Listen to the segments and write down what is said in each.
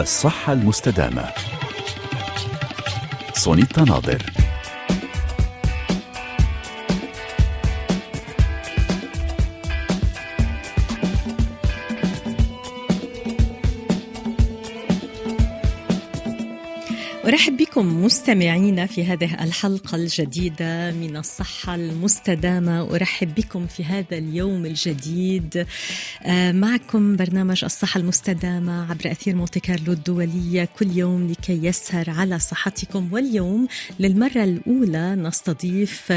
الصحة المستدامة. سونيتا ناظر. أرحب بكم مستمعينا في هذه الحلقة الجديدة من الصحة المستدامة. أرحب بكم في هذا اليوم الجديد آه، معكم برنامج الصحة المستدامة عبر أثير مونتي كارلو الدولية. كل يوم لكي يسهر على صحتكم. واليوم للمرة الأولى نستضيف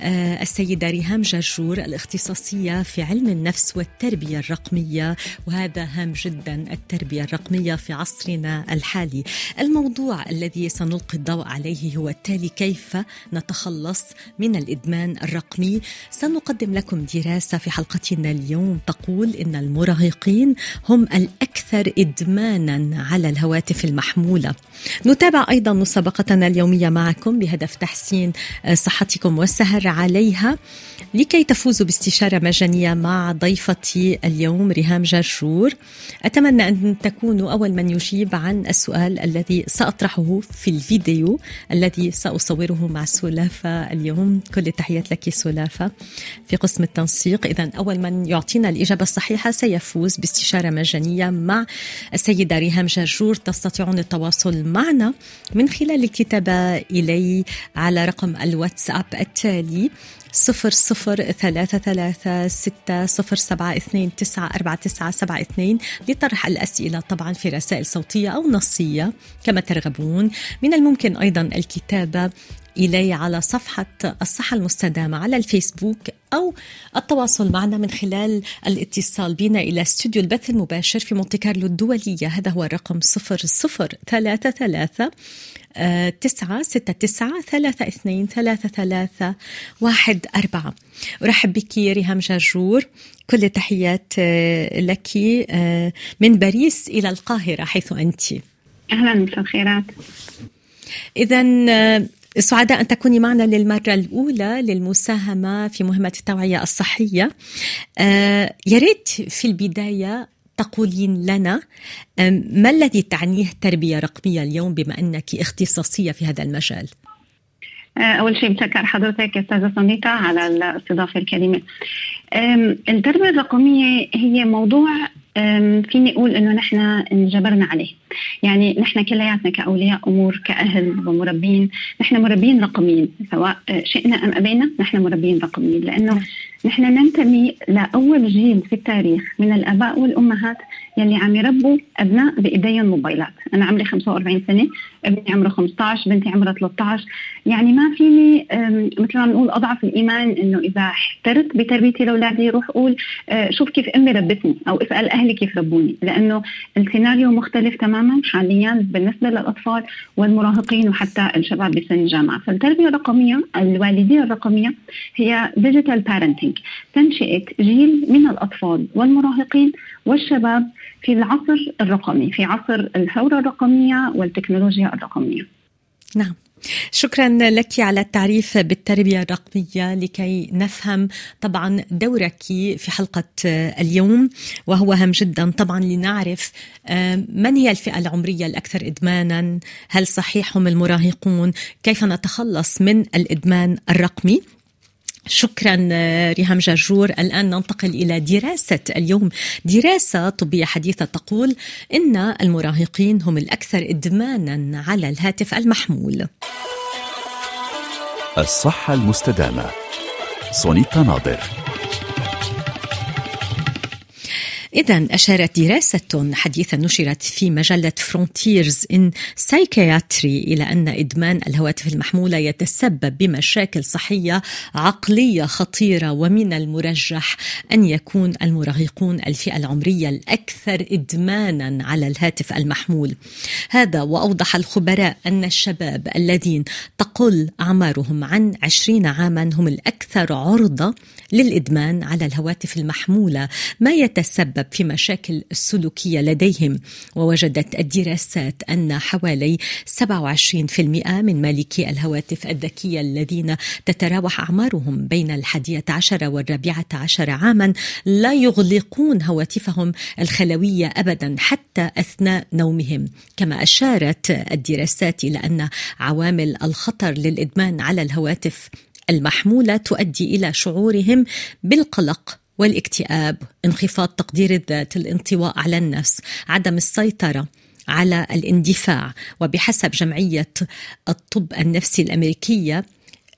آه، السيدة ريهام جرجور الاختصاصية في علم النفس والتربية الرقمية. وهذا هام جدا التربية الرقمية في عصرنا الحالي. الموضوع الذي الذي سنلقي الضوء عليه هو التالي كيف نتخلص من الإدمان الرقمي؟ سنقدم لكم دراسة في حلقتنا اليوم تقول إن المراهقين هم الأكثر إدمانا على الهواتف المحمولة. نتابع أيضا مسابقتنا اليومية معكم بهدف تحسين صحتكم والسهر عليها. لكي تفوزوا باستشارة مجانية مع ضيفتي اليوم ريهام جرجور أتمنى أن تكونوا أول من يجيب عن السؤال الذي سأطرحه في الفيديو الذي سأصوره مع سلافة اليوم. كل التحيات لك سلافة. في قسم التنسيق إذا أول من يعطينا الإجابة الصحيحة سيفوز باستشارة مجانية مع السيدة ريهام جرجور. تستطيعون التواصل معنا من خلال الكتابة إلي على رقم الواتساب التالي صفر صفر ثلاثة ثلاثة ستة صفر سبعة اثنين تسعة أربعة تسعة سبعة اثنين لطرح الأسئلة طبعا في رسائل صوتية أو نصية. كما ترغبون من الممكن أيضا الكتابة إلي على صفحة الصحة المستدامة على الفيسبوك أو التواصل معنا من خلال الاتصال بنا إلى استوديو البث المباشر في مونتي كارلو الدولية. هذا هو الرقم 0033 تسعة ستة تسعة ثلاثة اثنين ثلاثة ثلاثة واحد أربعة. أرحب بك ريهام جرجور كل التحيات آه، لك آه، من باريس إلى القاهرة حيث أنت. أهلا مساء الخيرات إذا آه، سعداء أن تكوني معنا للمرة الأولى للمساهمة في مهمة التوعية الصحية. يا ريت في البداية تقولين لنا ما الذي تعنيه تربية رقمية اليوم بما أنك اختصاصية في هذا المجال؟ أه، أول شيء بشكر حضرتك أستاذة سونيتا على الاستضافة الكريمة. التربية الرقمية هي موضوع فيني أقول إنه نحن انجبرنا عليه يعني نحن كلياتنا كأولياء أمور كأهل ومربين نحن مربين رقميين سواء شئنا أم أبينا نحن مربين رقميين لأنه. نحن ننتمي لاول جيل في التاريخ من الآباء والأمهات يلي عم يربوا أبناء بإيديهم موبايلات، أنا عمري 45 سنة، ابني عمره 15، بنتي عمرها 13، يعني ما فيني مثل ما بنقول أضعف الإيمان إنه إذا احترت بتربيتي لأولادي روح أقول آه، شوف كيف أمي ربتني أو اسأل أهلي كيف ربوني، لأنه السيناريو مختلف تماما حاليا بالنسبة للأطفال والمراهقين وحتى الشباب بسن الجامعة، فالتربية الرقمية الوالدية الرقمية هي digital parenting، تنشئة جيل من الأطفال والمراهقين والشباب في العصر الرقمي في عصر الثورة الرقمية والتكنولوجيا الرقمية. نعم. شكرا لك على التعريف بالتربية الرقمية لكي نفهم طبعا دورك في حلقة اليوم وهو هام جدا طبعا لنعرف آه، من هي الفئة العمرية الأكثر إدمانا؟ هل صحيح هم المراهقون؟ كيف نتخلص من الإدمان الرقمي؟ شكرا ريهام جرجور الآن ننتقل إلى دراسة اليوم. دراسة طبية حديثة تقول إن المراهقين هم الأكثر إدمانا على الهاتف المحمول. الصحة المستدامة. سونيتا ناظر. إذا أشارت دراسة حديثة نشرت في مجلة Frontiers in Psychiatry إلى أن إدمان الهواتف المحمولة يتسبب بمشاكل صحية عقلية خطيرة ومن المرجح أن يكون المراهقون الفئة العمرية الأكثر إدمانا على الهاتف المحمول. هذا وأوضح الخبراء أن الشباب الذين تقل أعمارهم عن 20 عاما هم الأكثر عرضة للإدمان على الهواتف المحمولة ما يتسبب السبب في مشاكل السلوكية لديهم ووجدت الدراسات أن حوالي 27% من مالكي الهواتف الذكية الذين تتراوح أعمارهم بين الحادية عشر والرابعة عشر عاما لا يغلقون هواتفهم الخلوية أبدا حتى أثناء نومهم. كما أشارت الدراسات إلى أن عوامل الخطر للإدمان على الهواتف المحمولة تؤدي إلى شعورهم بالقلق والاكتئاب انخفاض تقدير الذات الانطواء على النفس عدم السيطرة على الاندفاع. وبحسب جمعية الطب النفسي الأمريكية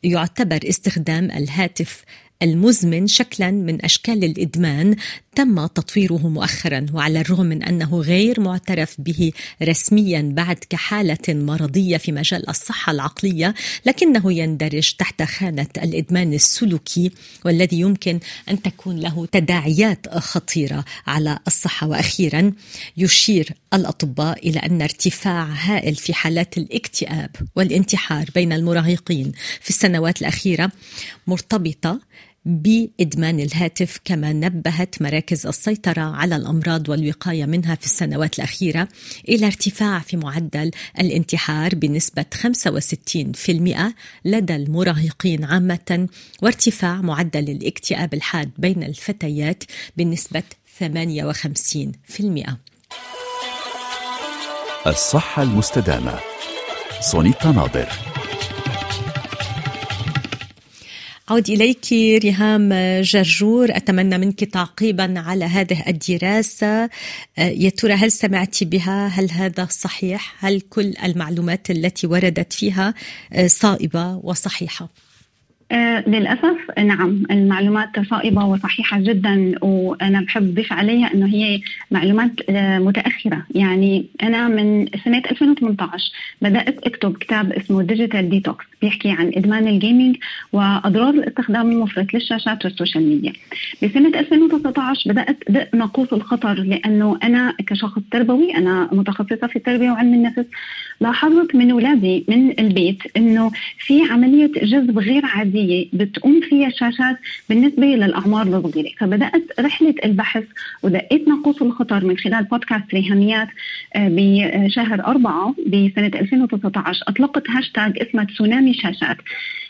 يعتبر استخدام الهاتف المزمن شكلا من أشكال الإدمان تم تطويره مؤخرا وعلى الرغم من أنه غير معترف به رسميا بعد كحالة مرضية في مجال الصحة العقلية لكنه يندرج تحت خانة الإدمان السلوكي والذي يمكن أن تكون له تداعيات خطيرة على الصحة. وأخيرا يشير الأطباء إلى أن ارتفاع هائل في حالات الاكتئاب والانتحار بين المراهقين في السنوات الأخيرة مرتبطة بإدمان الهاتف كما نبهت مراكز السيطرة على الأمراض والوقاية منها في السنوات الأخيرة إلى ارتفاع في معدل الانتحار بنسبة 65% لدى المراهقين عامة وارتفاع معدل الاكتئاب الحاد بين الفتيات بنسبة 58%. الصحة المستدامة سونيتا ناظر أعود إليك ريهام جرجور أتمنى منك تعقيبا على هذه الدراسة. يا ترى هل سمعت بها؟ هل هذا صحيح؟ هل كل المعلومات التي وردت فيها صائبة وصحيحة؟ آه للأسف نعم المعلومات صائبة وصحيحة جدا وأنا بحب أضيف عليها أنه هي معلومات آه متأخرة. يعني أنا من سنة 2018 بدأت أكتب كتاب اسمه digital detox بيحكي عن إدمان ال gaming وأضرار الاستخدام المفرط للشاشات وال social media. بسنة 2019 بدأت دق ناقوس الخطر لأنه أنا كشخص تربوي أنا متخصصة في التربية وعلم النفس لاحظت من أولادي من البيت أنه في عملية جذب غير عادية عادية بتقوم فيها الشاشات بالنسبة للأعمار الصغيرة فبدأت رحلة البحث ودقيت ناقوس الخطر من خلال بودكاست ريهاميات بشهر أربعة بسنة 2019 أطلقت هاشتاج اسمه تسونامي شاشات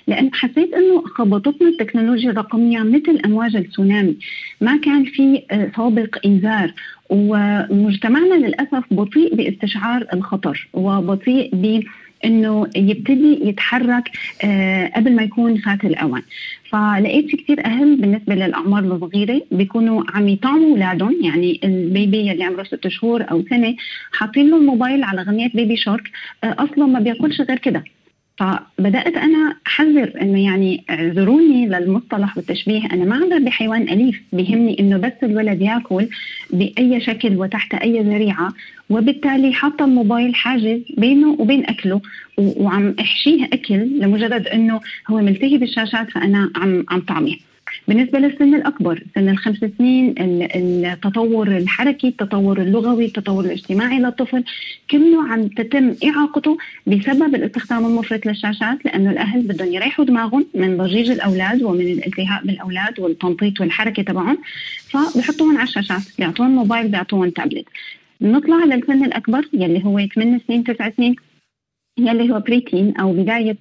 لأن حسيت أنه خبطتنا التكنولوجيا الرقمية مثل أمواج التسونامي. ما كان في سابق إنذار ومجتمعنا للأسف بطيء باستشعار الخطر وبطيء ب إنه يبتدي يتحرك آه قبل ما يكون فات الأوان. فلقيت كثير أهل بالنسبة للأعمار الصغيرة بيكونوا عم يطعموا أولادهم. يعني البيبي اللي عمره ست شهور أو سنة حاطين له الموبايل على غنيه بيبي شارك. آه أصلا ما بيأكلش غير كده. فبدأت أنا أحذر إنه يعني اعذروني للمصطلح والتشبيه. أنا ما عم بحيوان أليف بيهمني إنه بس الولد يأكل بأي شكل وتحت أي ذريعة وبالتالي حاطة الموبايل حاجز بينه وبين أكله وعم أحشيه أكل لمجرد إنه هو ملتهي بالشاشات فأنا عم عم طعمه بالنسبة للسن الأكبر سن الخمس سنين التطور الحركي التطور اللغوي التطور الاجتماعي للطفل كله عم تتم إعاقته بسبب الاستخدام المفرط للشاشات لأنه الأهل بدهم يريحوا دماغهم من ضجيج الأولاد ومن الالتهاء بالأولاد والتنطيط والحركة تبعهم فبحطوهم على الشاشات بيعطوهم موبايل بيعطوهم تابلت. نطلع للسن الأكبر يلي هو 8 سنين 9 سنين. يلي هو preteen أو بداية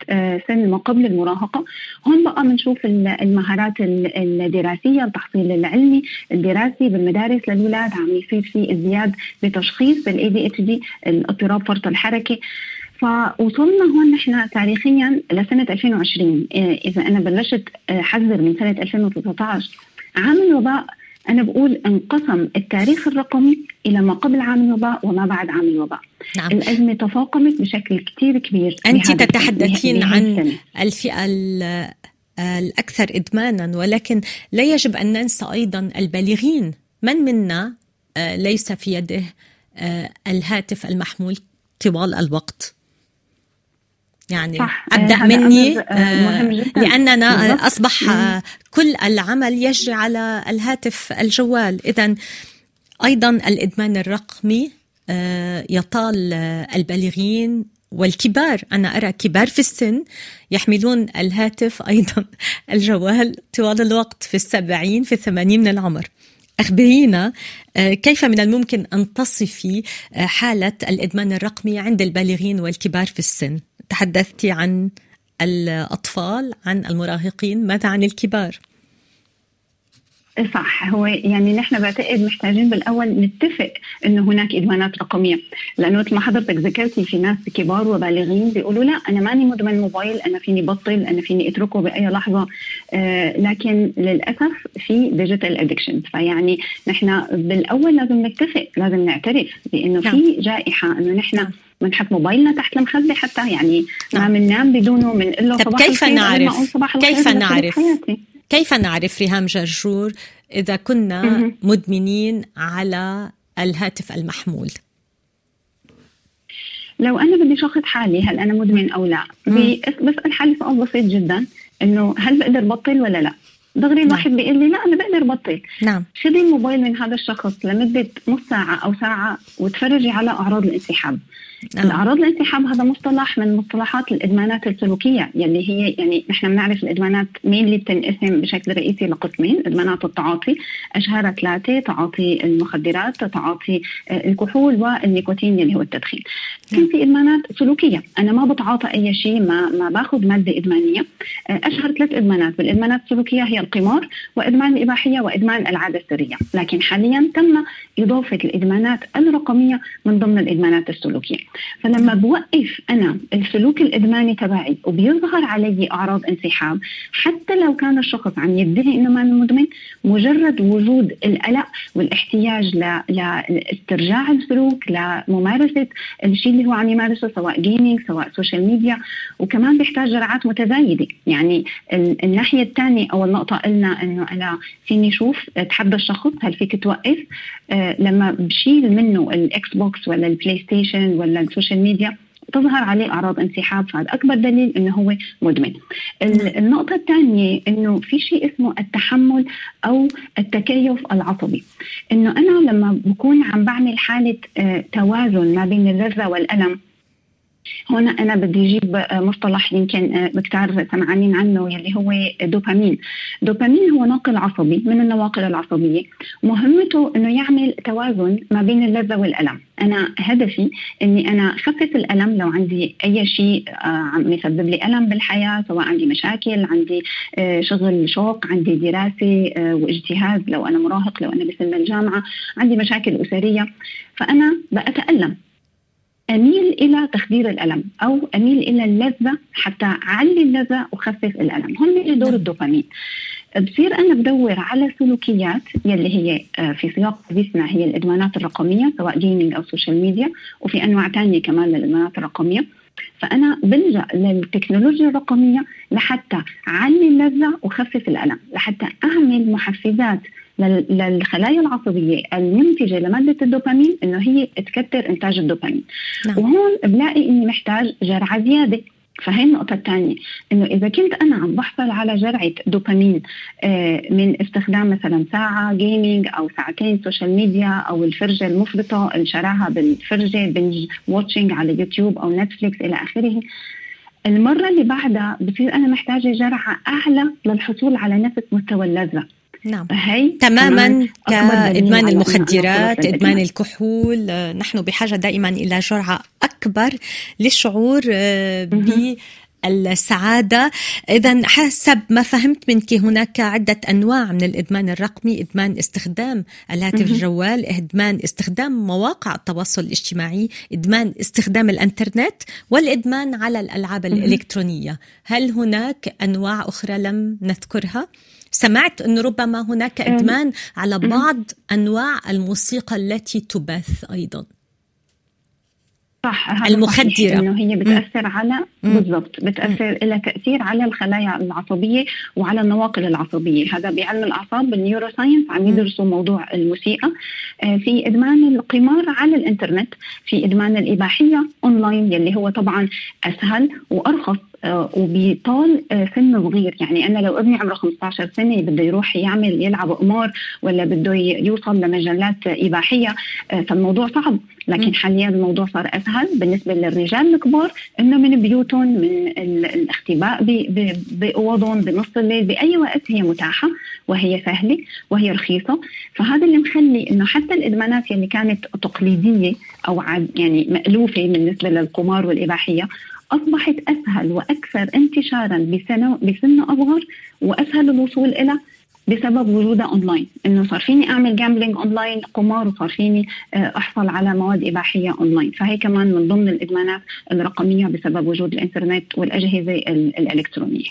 سن ما قبل المراهقة. هون بقى بنشوف المهارات الدراسية التحصيل العلمي الدراسي بالمدارس. للاولاد عم يصير في ازدياد بتشخيص بال ADHD اضطراب فرط الحركة. فوصلنا هون نحن تاريخيا لسنة 2020 إذا أنا بلشت حذر من سنة 2019 عام الوباء أنا بقول انقسم التاريخ الرقمي إلى ما قبل عام الوباء وما بعد عام الوباء. نعم. الأزمة تفاقمت بشكل كتير كبير. أنت تتحدثين عن الفئة الأكثر إدمانا ولكن لا يجب أن ننسى أيضا البالغين. من منا ليس في يده الهاتف المحمول طوال الوقت؟ يعني صح. ابدا مني لأننا أصبح كل العمل يجري على الهاتف الجوال. اذا أيضا الإدمان الرقمي يطال البالغين والكبار. أنا أرى كبار في السن يحملون الهاتف أيضا الجوال طوال الوقت في السبعين في الثمانين من العمر. أخبرينا آه، كيف من الممكن أن تصفي آه، حالة الإدمان الرقمي عند البالغين والكبار في السن؟ تحدثت عن الأطفال عن المراهقين ماذا عن الكبار؟ صح هو يعني نحن بعتقد محتاجين بالأول نتفق إنه هناك ادمانات رقمية لأنه مثل ما حضرتك ذكرتي في ناس كبار وبالغين بيقولوا لا أنا ماني مدمن موبايل أنا فيني بطل أنا فيني أتركه بأي لحظة آه لكن للأسف في digital addiction فيعني نحن بالأول لازم نتفق لازم نعترف بإنه في نعم. جائحة إنه نحن بنحط. موبايلنا تحت المخده حتى يعني ما بننام نعم. بدونه بنقول له صباح كيف نعرف كيف نعرف كيف نعرف ريهام جرجور إذا كنا مدمنين على الهاتف المحمول لو أنا بدي شخص حالي هل أنا مدمن أو لا بسأل حالي سؤال بسيط جدا إنه هل بقدر بطل ولا لا دغري نعم. الواحد نعم. بيقول لي لا أنا بقدر بطل نعم خذي الموبايل من هذا الشخص لمدة نص ساعة أو ساعة وتفرجي على أعراض الانسحاب. الأعراض الانسحاب هذا مصطلح من مصطلحات الإدمانات السلوكية يلي هي يعني نحن بنعرف الإدمانات مين اللي بتنقسم بشكل رئيسي لقسمين إدمانات التعاطي اشهرها ثلاثة تعاطي المخدرات تعاطي آه، الكحول والنيكوتين اللي هو التدخين. نعم. في إدمانات سلوكية. أنا ما بتعاطى أي شيء ما ما باخذ مادة إدمانية. آه، أشهر ثلاث إدمانات. بالإدمانات السلوكية هي القمار وإدمان الإباحية وإدمان العادة السرية. لكن حاليا تم إضافة الإدمانات الرقمية من ضمن الإدمانات السلوكية. فلما بوقف أنا السلوك الإدماني تبعي وبيظهر علي أعراض انسحاب حتى لو كان الشخص عم يدعي إنه ما مدمن مجرد وجود القلق والاحتياج لاسترجاع السلوك لممارسه الشيء اللي هو عم يمارسه سواء gaming سواء social media وكمان بيحتاج جرعات متزايدة. يعني الناحية الثانية أو النقطة قلنا إنه أنا فيني شوف اتحدى الشخص هل فيك توقف؟ آه لما بشيل منه ال Xbox ولا ال PlayStation ولا ال social media تظهر عليه أعراض انسحاب فهذا أكبر دليل إنه هو مدمن. نعم. النقطة الثانية إنه في شيء اسمه التحمل أو التكيف العصبي. إنه أنا لما بكون عم بعمل حالة آه، توازن ما بين اللذه والألم هنا أنا بدي أجيب مصطلح يمكن كثار سمعانين عنه يلي هو دوبامين. دوبامين هو ناقل عصبي من النواقل العصبية. مهمته إنه يعمل توازن ما بين اللذة والألم. أنا هدفي إني أنا خفف الألم لو عندي أي شيء آه، عم يسبب لي ألم بالحياة سواء عندي مشاكل عندي آه، شغل شوق عندي دراسة آه، واجتهاد لو أنا مراهق لو أنا بسن الجامعة عندي مشاكل أسرية. فأنا بتالم أميل إلى تخدير الألم أو أميل إلى اللذة حتى أعلي اللذة وخفف الألم. هم اللي دور نعم. الدوبامين. بصير أنا بدور على سلوكيات يلي هي آه، في سياق حديثنا هي الإدمانات الرقمية سواء gaming أو social media وفي أنواع ثانية كمان للإدمانات الرقمية. فأنا بلجأ للتكنولوجيا الرقمية لحتى أعلي اللذة وخفف الألم لحتى أعمل محفزات للخلايا العصبية المنتجة لمادة الدوبامين إنه هي تكثر إنتاج الدوبامين. نعم. وهون بلاقي إني محتاج جرعة زيادة. فهي النقطة الثانية إنه إذا كنت أنا عم بحصل على جرعة دوبامين آه، من استخدام مثلا ساعة gaming أو ساعتين social media أو الفرجة المفرطة الشراهة بالفرجة binge watching على يوتيوب أو Netflix إلى آخره المرة اللي بعدها بصير أنا محتاجة جرعة أعلى للحصول على نفس مستوى اللذة. نعم. هي تماما كإدمان المخدرات إدمان الكحول نحن بحاجة دائما إلى جرعة أكبر للشعور آه، ب السعادة إذا حسب ما فهمت منك هناك عدة أنواع من الإدمان الرقمي. إدمان استخدام الهاتف الجوال إدمان استخدام مواقع التواصل الاجتماعي إدمان استخدام الأنترنت والإدمان على الألعاب الإلكترونية. هل هناك أنواع أخرى لم نذكرها؟ سمعت أن ربما هناك إدمان على بعض أنواع الموسيقى التي تبث أيضا. صح المخدرة. إنه هي بتأثر على بالضبط بتأثر لها تأثير على الخلايا العصبية وعلى النواقل العصبية. هذا بعلم الأعصاب بال neuroscience عم يدرسوا موضوع الموسيقى. آه، في إدمان القمار على الإنترنت في إدمان الإباحية أونلاين يلي هو طبعا أسهل وأرخص. وبيطال آه، سن صغير. يعني أنا لو ابني عمره 15 سنة بده يروح يعمل يلعب قمار ولا بده يوصل لمجلات إباحية آه، فالموضوع صعب. لكن حاليا الموضوع صار أسهل بالنسبة للرجال الكبار إنه من بيوتهم من الاختباء بأوضهم بنص الليل بأي وقت هي متاحة وهي سهلة وهي رخيصة. فهذا اللي مخلي إنه حتى الإدمانات اللي كانت تقليدية أو يعني مألوفة بالنسبة للقمار والإباحية أصبحت أسهل وأكثر انتشارا بسن أصغر وأسهل الوصول إلى بسبب وجودها أونلاين. إنه صار فيني أعمل gambling online قمار وصار فيني آه، أحصل على مواد إباحية أونلاين. فهي كمان من ضمن الإدمانات الرقمية بسبب وجود الإنترنت والأجهزة الإلكترونية.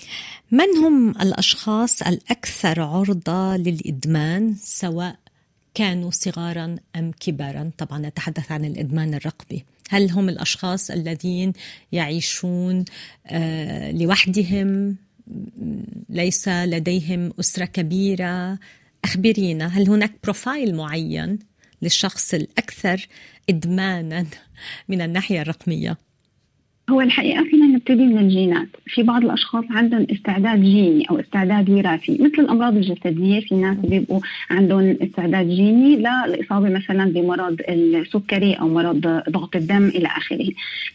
من هم الأشخاص الأكثر عرضة للإدمان سواء كانوا صغارا أم كبارا؟ طبعا نتحدث عن الإدمان الرقمي. هل هم الأشخاص الذين يعيشون آه، لوحدهم؟ ليس لديهم أسرة كبيرة؟ أخبرينا هل هناك بروفايل معين للشخص الأكثر ادمانا من الناحية الرقمية؟ هو الحقيقة فينا نبتدي من الجينات، في بعض الأشخاص عندهم استعداد جيني أو استعداد وراثي، مثل الأمراض الجسدية في ناس بيبقوا عندهم استعداد جيني للإصابة مثلا بمرض السكري أو مرض ضغط الدم إلى آخره.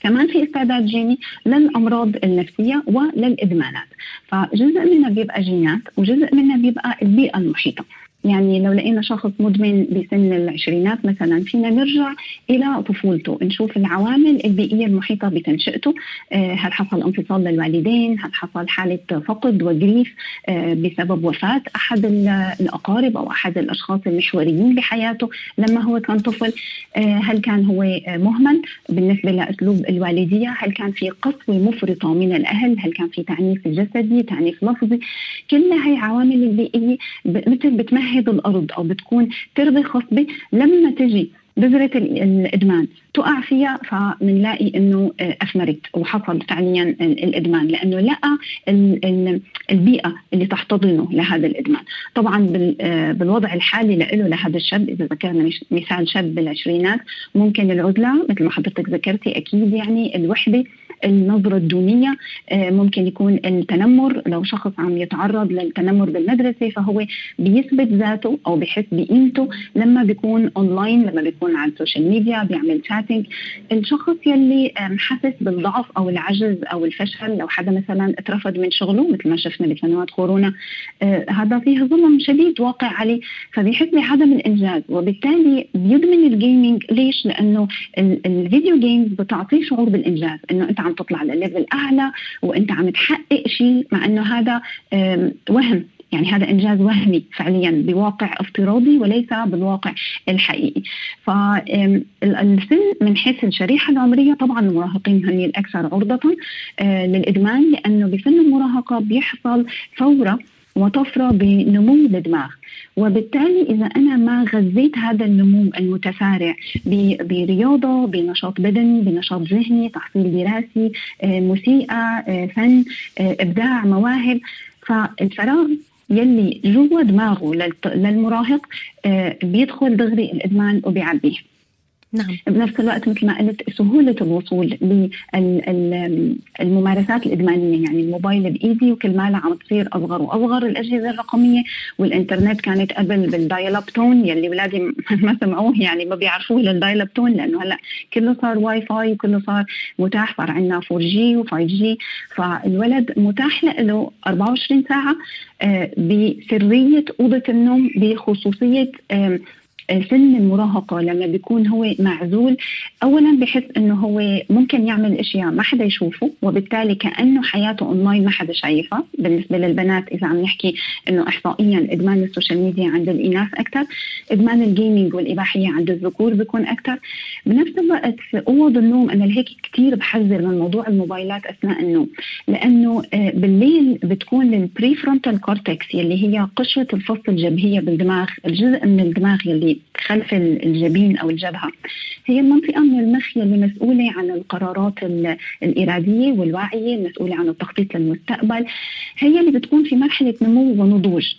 كمان في استعداد جيني للأمراض النفسية وللإدمانات، فجزء منها بيبقى جينات وجزء منها بيبقى البيئة المحيطة. يعني لو لقينا شخص مدمن بسن العشرينات مثلا فينا نرجع إلى طفولته نشوف العوامل البيئية المحيطة بتنشئته. آه، هل حصل انفصال للوالدين؟ هل حصل حالة فقد وجريف؟ آه، بسبب وفاة أحد الأقارب أو أحد الأشخاص المحوريين بحياته لما هو كان طفل؟ آه، هل كان هو مهمل؟ بالنسبة لأسلوب الوالدية هل كان في قسوة مفرطة من الأهل؟ هل كان في تعنيف جسدي تعنيف لفظي؟ كل هي عوامل البيئية مثل بتمهد بتمهد الأرض أو بتكون تربه خصبه لما تجي. بذرة الإدمان. تقع فيها فبنلاقي إنه آه، أثمرت وحصل فعليا الإدمان لأنه لقى البيئة اللي تحتضنه لهذا الإدمان، طبعا آه، بالوضع الحالي له لهذا الشاب إذا ذكرنا مثال شاب بالعشرينات ممكن العزلة مثل ما حضرتك ذكرتي أكيد يعني الوحدة النظرة الدونية آه، ممكن يكون التنمر. لو شخص عم يتعرض للتنمر بالمدرسة فهو بيثبت ذاته أو بحس بقيمته. لما بيكون أونلاين لما بيكون على ال social media بيعمل chatting الشخص يلي حاسس بالضعف أو العجز أو الفشل لو حدا مثلا اترفض من شغله مثل ما شفنا بسنوات كورونا آه، هذا فيه ظلم شديد واقع عليه فبيحس بعدم الإنجاز وبالتالي بيدمن ال gaming ليش؟ لأنه ال video games بتعطيه شعور بالإنجاز إنه أنت عم تطلع لل level أعلى وأنت عم تحقق شيء مع إنه هذا وهم. يعني هذا إنجاز وهمي فعليا بواقع افتراضي وليس بالواقع الحقيقي. فالسن من حيث الشريحة العمرية طبعا المراهقين هم الاكثر عرضة آه، للإدمان لأنه بسن المراهقة بيحصل فورة وطفرة بنمو الدماغ. وبالتالي إذا أنا ما غذيت هذا النمو المتسارع برياضة بنشاط بدني بنشاط ذهني تحصيل دراسي آه، موسيقى آه، فن إبداع مواهب فالفراغ يلي جوا دماغه للمراهق بيدخل دغري الإدمان وبيعبيه نعم. بنفس الوقت مثل ما قلت سهولة الوصول للممارسات الإدمانية يعني الموبايل بإيدي وكل ما عم تصير أصغر وأصغر. الأجهزة الرقمية والإنترنت كانت قبل بال dial up tone يلي ولادي ما سمعوه يعني ما بيعرفوه لل dial up tone لأنه هلأ كله صار واي فاي وكله صار متاح صار عندنا 4 G و 5 G فالولد متاح له 24 ساعة آه، بسرية أوضة النوم بخصوصية سن المراهقة لما بيكون هو معزول اولا بحس إنه هو ممكن يعمل إشياء ما حدا يشوفه وبالتالي كأنه حياته اونلاين ما حدا شايفها. بالنسبة للبنات إذا عم نحكي إنه احصائيا إدمان ال social media عند الإناث أكثر إدمان ال gaming والإباحية عند الذكور بيكون أكثر بنفس الوقت أوض النوم أنا لهيك كثير بحذر من موضوع الموبايلات أثناء النوم لأنه آه، بالليل بتكون ال prefrontal cortex يلي هي قشرة الفص الجبهية بالدماغ الجزء من الدماغ يلي خلف الجبين أو الجبهة. هي المنطقة من المخ اللي مسؤوله عن القرارات الإرادية والواعيه المسؤوله عن التخطيط للمستقبل. هي اللي بتكون في مرحلة نمو ونضوج.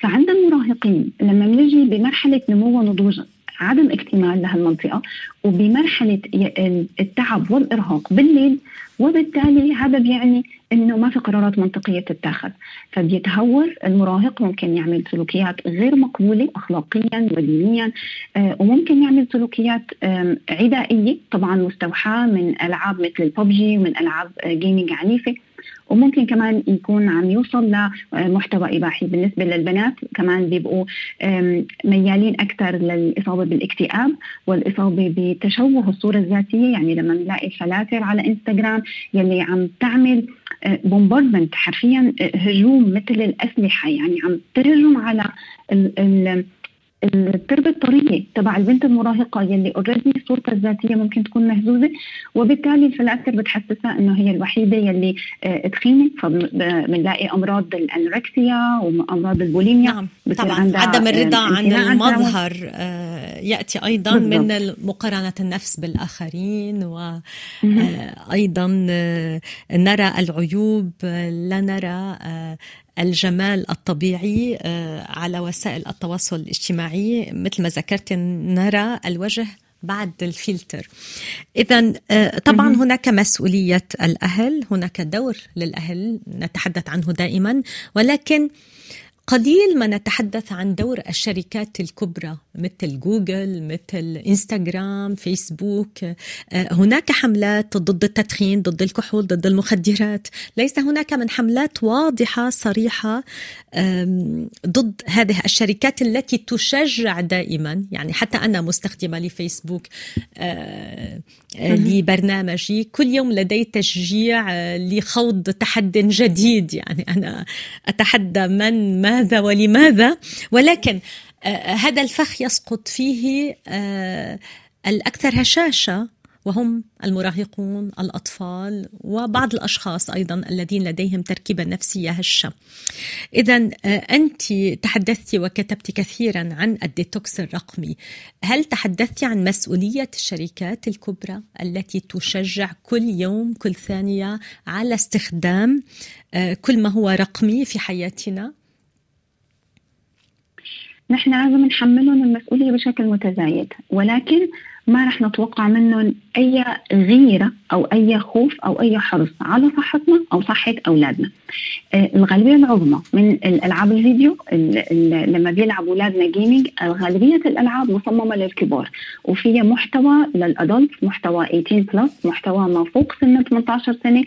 فعند المراهقين لما بنجي بمرحلة نمو ونضوج عدم اكتمال لهالمنطقة وبمرحلة التعب والإرهاق بالليل وبالتالي هذا بيعني إنه ما في قرارات منطقية تتاخذ. فبيتهور المراهق ممكن يعمل سلوكيات غير مقبولة اخلاقيا ودينيا آه، وممكن يعمل سلوكيات عدائية. طبعا مستوحاة من ألعاب مثل الببجي ومن ألعاب جيمنج عنيفة. وممكن كمان يكون عم يوصل لمحتوى إباحي. بالنسبة للبنات كمان بيبقوا ميالين أكثر للإصابة بالاكتئاب والإصابة بتشوه الصورة الذاتية. يعني لما نلاقي filters على انستغرام يلي عم تعمل bombardment حرفيا آه، هجوم مثل الأسلحة. يعني عم تهجم على التربة الطرية تبع البنت المراهقة يلي already صورتها الذاتية ممكن تكون مهزوزة وبالتالي ال filters بتحسسها إنه هي الوحيدة يلي آه، تخينة فبنلاقي أمراض ال anorexia وأمراض البوليميا نعم طبعا عدم الرضا عن المظهر آه، يأتي أيضا بالضبط. من مقارنة النفس بالآخرين وأيضا آه، نرى العيوب لا نرى الجمال الطبيعي آه، على وسائل التواصل الاجتماعي مثل ما ذكرت نرى الوجه بعد الفلتر. اذا آه، طبعا هناك مسؤولية الأهل هناك دور للأهل نتحدث عنه دائما ولكن قليل ما نتحدث عن دور الشركات الكبرى مثل جوجل مثل إنستغرام فيسبوك. آه، هناك حملات ضد التدخين ضد الكحول ضد المخدرات. ليس هناك من حملات واضحة صريحة ضد هذه الشركات التي تشجع دائما. يعني حتى أنا مستخدمة لفيسبوك آه، لبرنامجي. كل يوم لدي تشجيع آه، لخوض تحد جديد. يعني أنا أتحدى من ماذا ولماذا؟ ولكن آه، هذا الفخ يسقط فيه آه، الأكثر هشاشة وهم المراهقون الأطفال وبعض الأشخاص أيضا الذين لديهم تركيبة نفسية هشة. إذا آه، أنت تحدثت وكتبت كثيرا عن الديتوكس الرقمي. هل تحدثت عن مسؤولية الشركات الكبرى التي تشجع كل يوم كل ثانية على استخدام كل ما هو رقمي في حياتنا؟ نحن لازم نحملهم المسؤولية بشكل متزايد ولكن ما رح نتوقع منهم أي غيرة أو أي خوف أو أي حرص على صحتنا أو صحة أولادنا. آه، الغالبية العظمى من الألعاب الفيديو لما بيلعبوا أولادنا gaming غالبية الألعاب مصممة للكبار وفيها محتوى لل adult محتوى 18 plus محتوى ما فوق سن 18 سنة.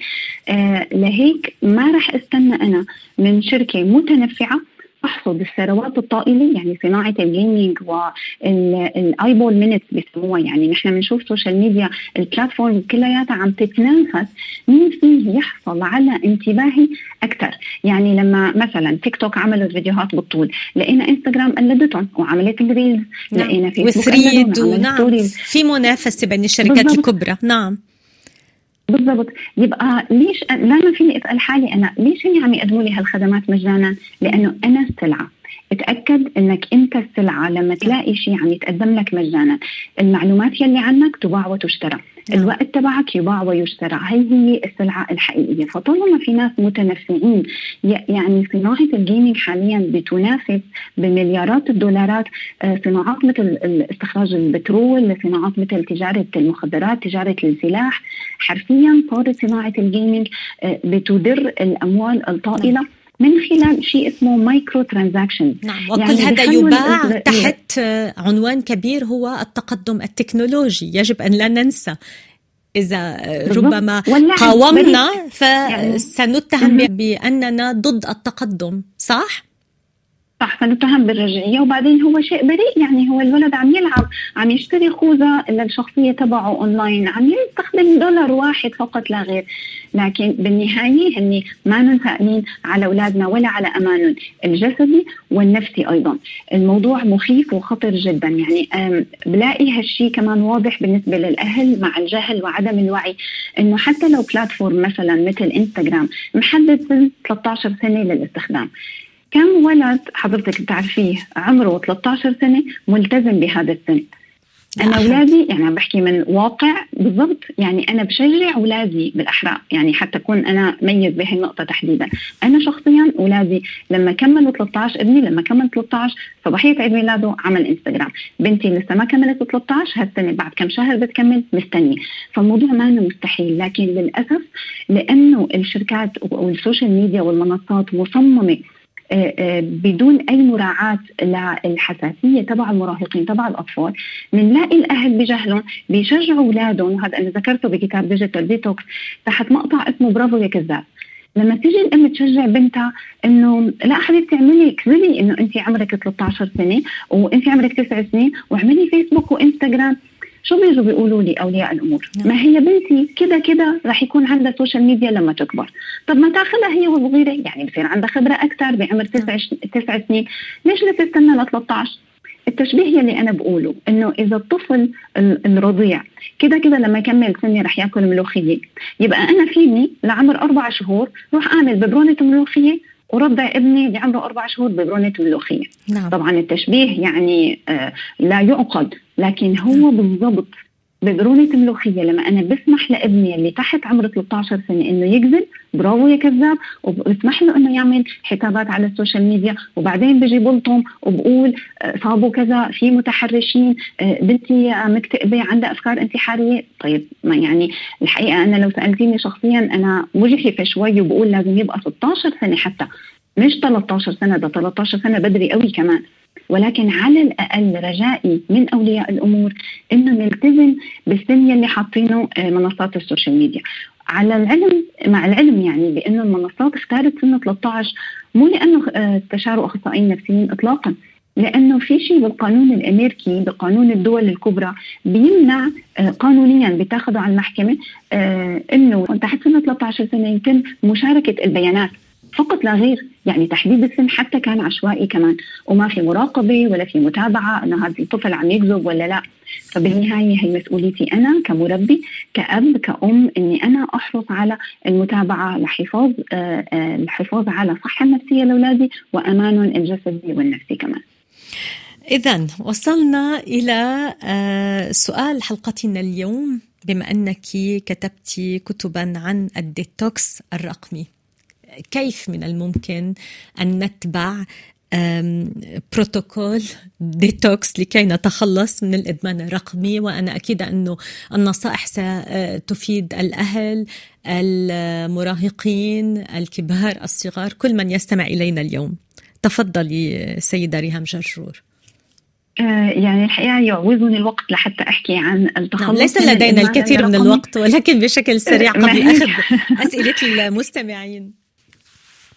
آه، لهيك ما رح استنى أنا من شركة متنفعة تحصد الثروات الطائلة يعني صناعة ال gaming وال eyeball minutes بيسموها يعني نحن بنشوف social media ال platform كلياتها عم تتنافس مين فيه يحصل على انتباهي أكثر يعني لما مثلا تيك توك عملوا فيديوهات بالطول لقينا انستغرام قلدتهم وعملت ال reels نعم. لقينا فيسبوك ونعم في منافسة بين الشركات بالضبط. الكبرى. نعم. بالضبط يبقى ليش دائما فيني أسأل حالي أنا ليش هني عم يقدموا لي هالخدمات مجانا؟ لأنه أنا السلعه اتأكد إنك أنت السلعه لما تلاقي شيء عم يتقدم لك مجانا المعلومات يلي عنك تباع وتشترى. الوقت تبعك يباع ويشترى. هي هي السلعة الحقيقية. فطالما في ناس متنفعين يعني صناعة الجيمنج حاليا بتنافس بمليارات الدولارات آه، صناعات مثل استخراج البترول صناعات مثل تجارة المخدرات تجارة السلاح حرفيا صارت صناعة ال gaming آه، بتدر الأموال الطائلة. نعم. من خلال شيء اسمه microtransaction نعم وكل يعني هذا يباع تحت عنوان كبير هو التقدم التكنولوجي. يجب أن لا ننسى. إذا ربما قاومنا يعني فسنتهم بأننا ضد التقدم صح؟ صح فنتهم بالرجعية. وبعدين هو شيء بريء يعني هو الولد عم يلعب عم يشتري خوذة للشخصية تبعه أونلاين عم يستخدم دولار واحد فقط لا غير. لكن بالنهاية هني ما سائلين على أولادنا ولا على أمانهم الجسدي والنفسي أيضا. الموضوع مخيف وخطر جدا. يعني بلاقي هالشيء كمان واضح بالنسبة للأهل مع الجهل وعدم الوعي إنه حتى لو بلاتفورم مثلا مثل انستغرام محدد سن 13 سنة للاستخدام. كم ولد حضرتك بتعرفيه عمره 13 سنة ملتزم بهذا السن؟ أنا أولادي يعني عم بحكي من واقع بالضبط يعني أنا بشجع أولادي بالأحرى يعني حتى أكون أنا ميز بهي النقطة تحديدا. أنا شخصيا أولادي لما كملوا 13 ابني لما كمل 13 صباحية عيد ميلاده عمل إنستغرام. بنتي لسه ما كملت 13 هالسنة بعد كم شهر بتكمل مستني فالموضوع ما مستحيل لكن للأسف لأنه الشركات وال social media والمنصات مصممة بدون أي مراعاة للحساسية تبع المراهقين تبع الأطفال بنلاقي الاهل بجهلهم بيشجعوا أولادهم. وهذا أنا ذكرته بكتاب Digital Detox تحت مقطع اسمه برافو يا كذاب. لما تيجي الأم تشجع بنتها إنه لا حبيبتي اعملي اكذبي إنه انت عمرك 13 سنة وانت عمرك 9 سنين واعملي فيسبوك وإنستغرام. شو بيجوا بيقولوا لي أولياء الأمور؟ نعم. ما هي بنتي كده كده رح يكون عندها social media لما تكبر. طب ما تاخذها هي وصغيره يعني بصير عندها خبرة أكثر بعمر تسع نعم. تسع سنين. ليش لا تستنى ل 13 التشبيه يلي أنا بقوله إنه إذا الطفل الرضيع كده كده لما يكمل سنة رح ياكل ملوخية. يبقى أنا فيني لعمر أربع شهور روح أعمل ببرونة ملوخية؟ ورضع ابني اللي عمره أربع شهور ببرونه ملوخيه نعم. طبعا التشبيه يعني آه لا يعقد لكن هو نعم. بالضبط ببرونة ملوخية لما أنا بسمح لابني اللي تحت عمر 13 سنة إنه يكذب برافو يا كذاب وبسمح له إنه يعمل حسابات على ال social media وبعدين بجي بلطم وبقول آه، صابوا كذا في متحرشين آه، بنتي مكتئبة عندها أفكار انتحارية. طيب ما يعني الحقيقة أنا لو سألتيني شخصيا أنا مجحفة شوي وبقول لازم يبقى 16 سنة حتى مش 13 سنة ده 13 سنة بدري قوي كمان. ولكن على الأقل رجائي من أولياء الأمور انه نلتزم بالسن اللي حاطينه آه، منصات السوشيال ميديا. على العلم مع العلم يعني بأنه المنصات اختارت سن 13 مو لأنه آه، استشاروا أخصائيين نفسيين اطلاقا لأنه في شيء بالقانون الأمريكي بقانون الدول الكبرى بيمنع آه، قانونيا بتاخذه على المحكمة إنه تحت سن 13 سنة يتم مشاركة البيانات. فقط لا غير. يعني تحديد السن حتى كان عشوائي كمان. وما في مراقبة ولا في متابعة إنه هذا الطفل عم يكذب ولا لا. فبالنهاية هي مسؤوليتي أنا كمربي كأب كأم إني أنا أحرص على المتابعة لحفاظ آه، آه، الحفاظ على الصحه النفسيه لأولادي وأمانهم الجسدي والنفسي كمان. إذا وصلنا إلى آه، سؤال حلقتنا اليوم. بما أنك كتبتي كتبا عن الديتوكس الرقمي. كيف من الممكن أن نتبع بروتوكول ديتوكس لكي نتخلص من الإدمان الرقمي؟ وأنا أكيد أنه النصائح ستفيد الأهل المراهقين الكبار الصغار كل من يستمع إلينا اليوم. تفضلي سيدة ريهام جرجور. آه، يعني الحقيقة يعوزني الوقت لحتى أحكي عن التخلص نعم ليس لدينا الكثير من الوقت ولكن بشكل سريع قبل اخذ أسئلة المستمعين.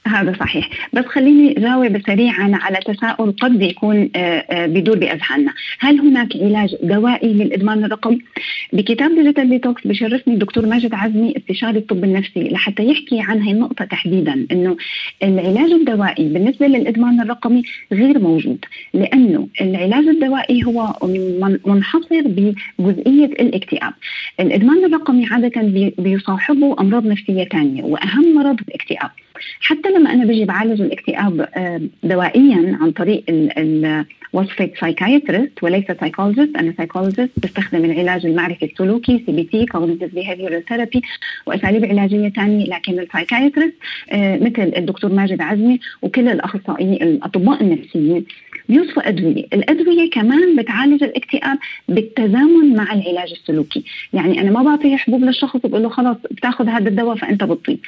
هذا صحيح. بس خليني جاوب سريعا على تساؤل قد يكون آه، آه، بدور بأذهاننا. هل هناك علاج دوائي للإدمان الرقمي بكتاب digital detox بشرفني الدكتور ماجد عزمي استشاري الطب النفسي لحتى يحكي عن هي النقطة تحديدا إنه العلاج الدوائي بالنسبة للإدمان الرقمي غير موجود لأنه العلاج الدوائي هو منحصر بجزئية الاكتئاب. الإدمان الرقمي عادة بيصاحبه أمراض نفسية ثانية وأهم مرض الاكتئاب. حتى لما أنا بجي بعالج الاكتئاب آه، دوائيا عن طريق وصفة psychiatrist وليس psychologist أنا psychologist بستخدم العلاج المعرفي السلوكي CBT cognitive behavioral therapy وأساليب علاجية ثانية لكن ال psychiatrist آه، مثل الدكتور ماجد عزمي وكل الاخصائيين الأطباء النفسيين. بيوصفوا أدوية، الأدوية كمان بتعالج الاكتئاب بالتزامن مع العلاج السلوكي، يعني أنا ما بعطي حبوب للشخص وبقول له خلص بتاخذ هذا الدواء فأنت بتطيب.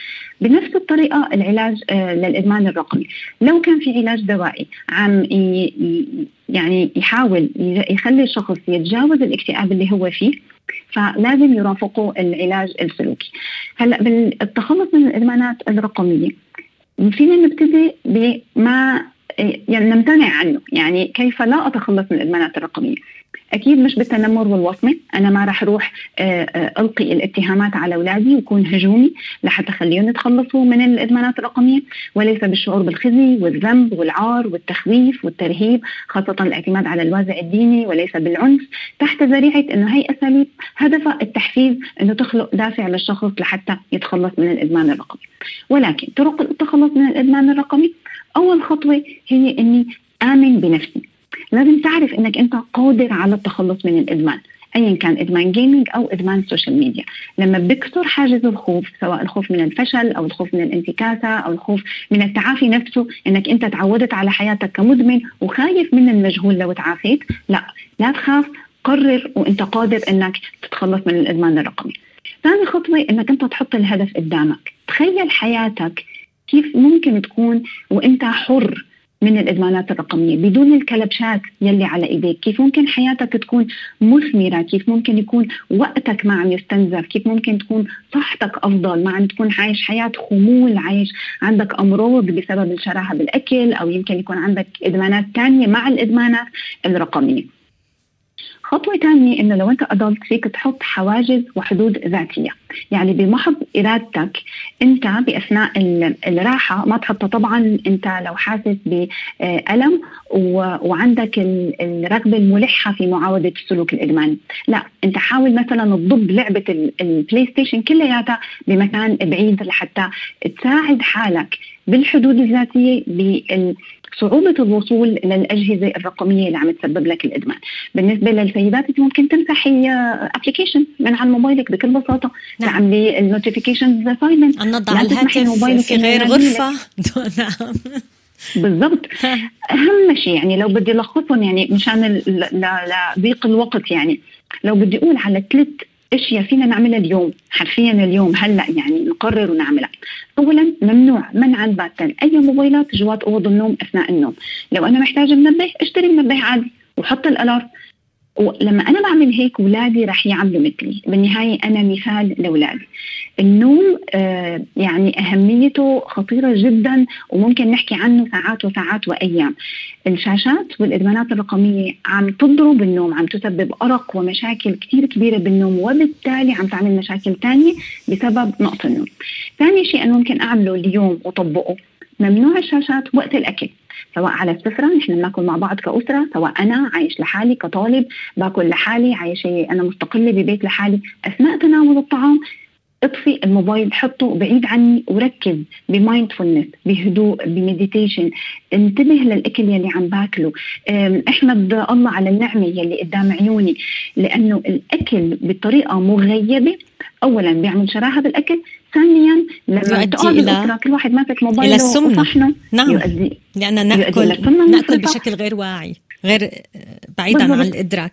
بنفس الطريقة العلاج آه، للإدمان الرقمي، لو كان في علاج دوائي عم يعني يحاول يخلي الشخص يتجاوز الاكتئاب اللي هو فيه فلازم يرافقه العلاج السلوكي. هلأ بالتخلص من الإدمانات الرقمية فينا نبتدي بما نمتنع عنه. يعني كيف لا أتخلص من الإدمانات الرقمية؟ أكيد مش بالتنمر والوصمه أنا ما راح أروح آه، آه، ألقي الاتهامات على أولادي ويكون هجومي لحتى أخليهم يتخلصوا من الإدمانات الرقمية. وليس بالشعور بالخزي والذنب والعار والتخويف والترهيب خاصة الاعتماد على الوازع الديني وليس بالعنف. تحت ذريعة إنه هي أساليب هدفها التحفيز إنه تخلق دافع للشخص لحتى يتخلص من الإدمان الرقمي. ولكن طرق التخلص من الإدمان الرقمي أول خطوة هي إني آمن بنفسي. لازم تعرف إنك أنت قادر على التخلص من الإدمان ايا كان إدمان gaming أو إدمان social media لما بكسر حاجز الخوف سواء الخوف من الفشل أو الخوف من الانتكاسة أو الخوف من التعافي نفسه إنك أنت تعودت على حياتك كمدمن وخايف من المجهول لو تعافيت لا لا تخاف قرر وأنت قادر إنك تتخلص من الإدمان الرقمي. ثاني خطوة إنك أنت تحط الهدف قدامك. تخيل حياتك كيف ممكن تكون وإنت حر من الإدمانات الرقمية بدون الكلبشات يلي على إيديك، كيف ممكن حياتك تكون مثمرة، كيف ممكن يكون وقتك ما عم يستنزف، كيف ممكن تكون صحتك أفضل، ما عم تكون عايش حياة خمول، عايش عندك أمراض بسبب الشراهة بالأكل أو يمكن يكون عندك إدمانات ثانية مع الإدمانات الرقمية. خطوة ثانية إنه لو أنت أدلت فيك تحط حواجز وحدود ذاتية. يعني بمحض إرادتك أنت بأثناء الراحة ما تحطها. طبعا أنت لو حاسس بألم وعندك الرغبة الملحة في معاودة السلوك الإدماني لا أنت حاول مثلا تضب لعبة ال PlayStation كلياتها بمكان بعيد لحتى تساعد حالك بالحدود الذاتية صعوبة الوصول للأجهزة الرقمية اللي عم تسبب لك الإدمان. بالنسبة للسيدات أنت ممكن تمسحي application من على موبايلك بكل بساطة. نعم. تعملي ال notifications silent نضع الهاتف في غير غرفة. نعم. بالضبط. أهم شيء يعني لو بدي ألخصهم يعني مشان لضيق الوقت يعني. لو بدي أقول على ثلاث إشياء فينا نعملها اليوم حرفيا اليوم هلأ يعني نقرر ونعملها. اولا ممنوع منعا باتا أي موبايلات جوات اوض النوم أثناء النوم. لو أنا محتاجة منبه أشتري منبه عادي وحط الألارم. ولما أنا بعمل هيك اولادي رح يعملوا مثلي. بالنهاية أنا مثال لاولادي النوم آه يعني أهميته خطيرة جدا وممكن نحكي عنه ساعات وساعات وأيام. الشاشات والإدمانات الرقمية عم تضرب النوم عم تسبب أرق ومشاكل كثير كبيرة بالنوم وبالتالي عم تعمل مشاكل ثانية بسبب نقص النوم. ثاني شيء أنا ممكن أعمله اليوم وطبقه ممنوع الشاشات وقت الأكل. سواء على السفرة نحن بناكل مع بعض كأسرة سواء أنا عايش لحالي كطالب باكل لحالي عايشة أنا مستقلة ببيت لحالي. أثناء تناول الطعام اطفي الموبايل حطه بعيد عني وركز ب mindfulness بهدوء ب meditation. انتبه للأكل يلي عم باكله. أحمد الله على النعمة يلي قدام عيوني. لأنه الأكل بطريقة مغيبة اولا بيعمل شراهه بالاكل ثانيا لما تقعد الأسرة كل واحد ماسك موبايله إلى السمنة. نعم. يؤدي. لأن ناكل نأكل بشكل غير واعي. غير بعيدا عن الإدراك.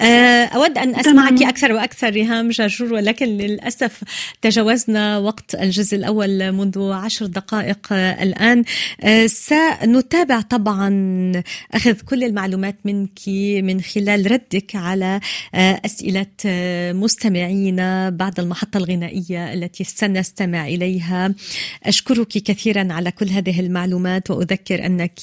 آه، أود أن أسمعك أكثر وأكثر ريهام جاجور ولكن للأسف تجاوزنا وقت الجزء الأول منذ عشر دقائق الآن. آه، سنتابع طبعا أخذ كل المعلومات منك من خلال ردك على آه، أسئلة مستمعينا بعد المحطة الغنائية التي سنستمع إليها. أشكرك كثيرا على كل هذه المعلومات وأذكر أنك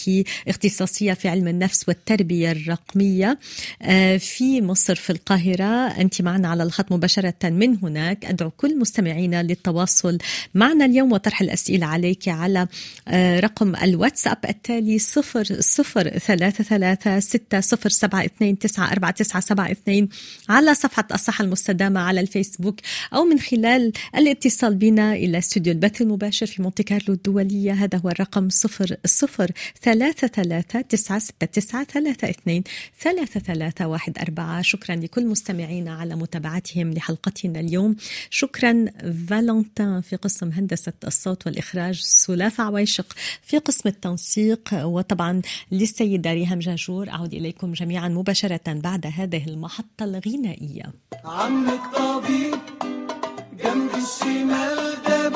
اختصاصية في علم النفس والتربية. التربية الرقمية. آه، في مصر في القاهرة أنت معنا على الخط مباشرة من هناك. أدعو كل مستمعينا للتواصل معنا اليوم وطرح الأسئلة عليك على آه، رقم الواتساب التالي صفر صفر ثلاثة ثلاثة ستة صفر سبعة اثنين تسعة أربعة تسعة سبعة اثنين على صفحة الصحة المستدامة على الفيسبوك أو من خلال الاتصال بنا إلى استوديو البث المباشر في مونتي كارلو الدولية. هذا هو الرقم صفر صفر ثلاثة ثلاثة تسعة ستة تسعة ثلاثة. ثلاثة اثنين ثلاثة ثلاثة واحد أربعة. شكرا لكل مستمعينا على متابعتهم لحلقتنا اليوم. شكرا فالنتين في قسم هندسة الصوت والإخراج سلافة عويشق في قسم التنسيق وطبعا للسيدة ريهام جاجور. أعود إليكم جميعا مباشرة بعد هذه المحطة الغنائية. عمك طبيب جنب الشمال ده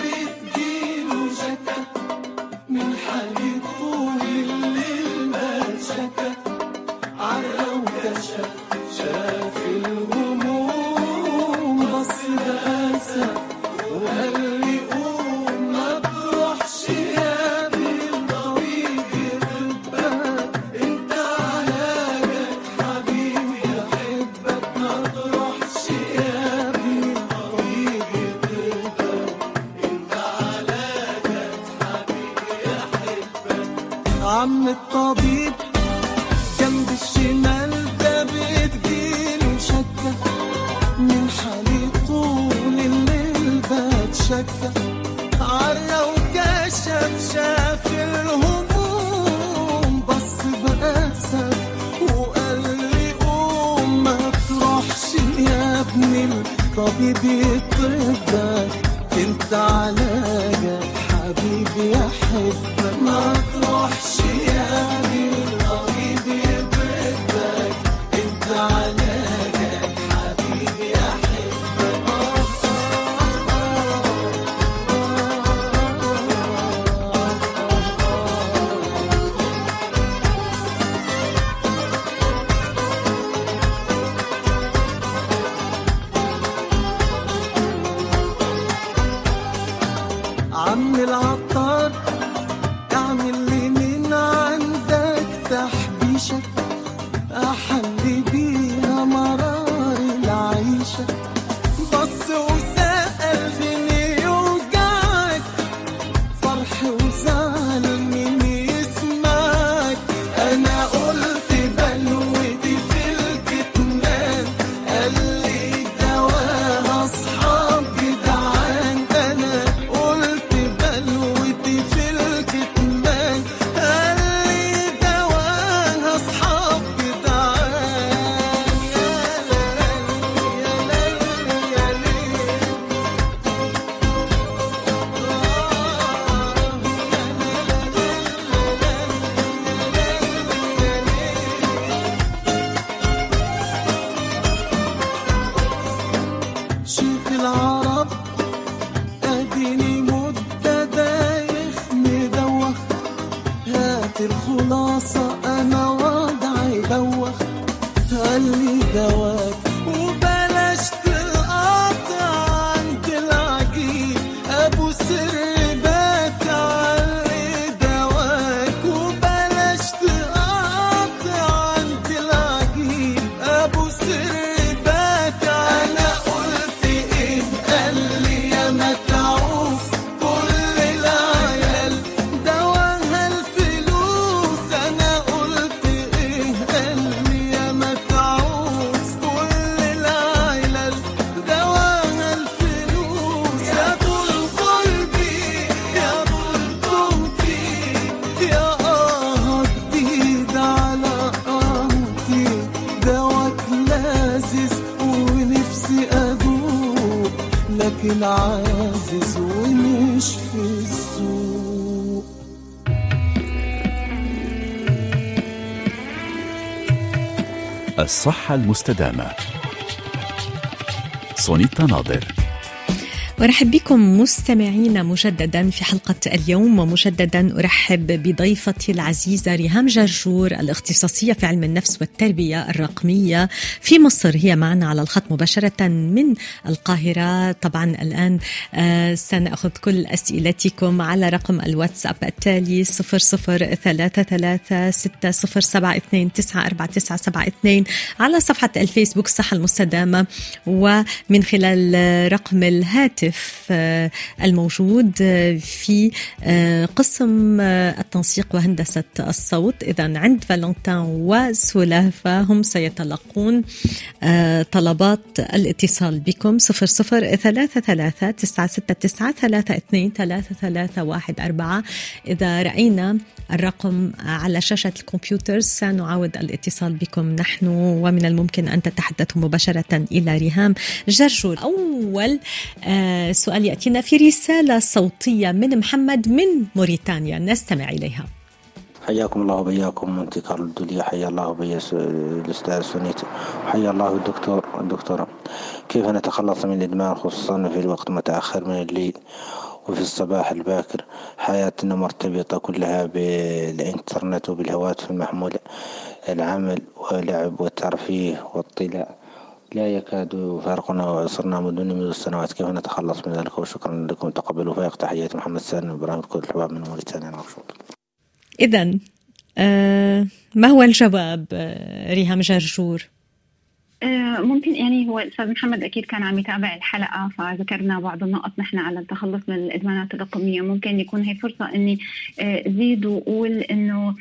لكن عازز ومش في السوق. الصحة المستدامة. سونيتا ناظر. ارحب بكم مستمعينا مجددا في حلقة اليوم ومجددا أرحب بضيفتي العزيزة ريهام جرجور الاختصاصية في علم النفس والتربية الرقمية في مصر. هي معنا على الخط مباشرة من القاهرة. طبعا الآن آه، سنأخذ كل أسئلتكم على رقم الواتساب التالي 0036072942 على صفحة الفيسبوك الصحه المستدامة ومن خلال رقم الهاتف آه، الموجود آه، في آه، قسم التنسيق وهندسة الصوت. إذا عند فالنتين وسلافة هم سيتلقون طلبات الاتصال بكم. 0033 969 32 3314 إذا رأينا الرقم على شاشة الكمبيوتر سنعاود الاتصال بكم نحن ومن الممكن أن تتحدثوا مباشرة إلى ريهام جرجور أول آه، سؤال يأتينا في رسالة صوتية من محمد من موريتانيا. نستمع إليها. حياكم الله وبياكم من تكار الدنيا حيا الله بي الأستاذ سنيت حيا الله الدكتور الدكتورة كيف نتخلص من الإدمان خصوصا في الوقت متأخر من الليل وفي الصباح الباكر؟ حياتنا مرتبطة كلها بالإنترنت وبالهواتف المحمولة العمل واللعب والترفيه والاطلاع لا يكاد يفارقنا وصرنا مدن منذ السنوات كيف نتخلص من ذلك؟ وشكرا لكم. تقبلوا فائق تحياتي محمد سالم إبراهيم كل الحباب من موريتانيا مبسوط إذا آه ما هو الجواب آه ريهام جرجور؟ آه، ممكن يعني هو الأستاذ محمد أكيد كان عم يتابع الحلقة فذكرنا بعض النقط نحن على التخلص من الإدمانات الرقمية. ممكن يكون هي فرصة إني آه، زيد وأقول إنه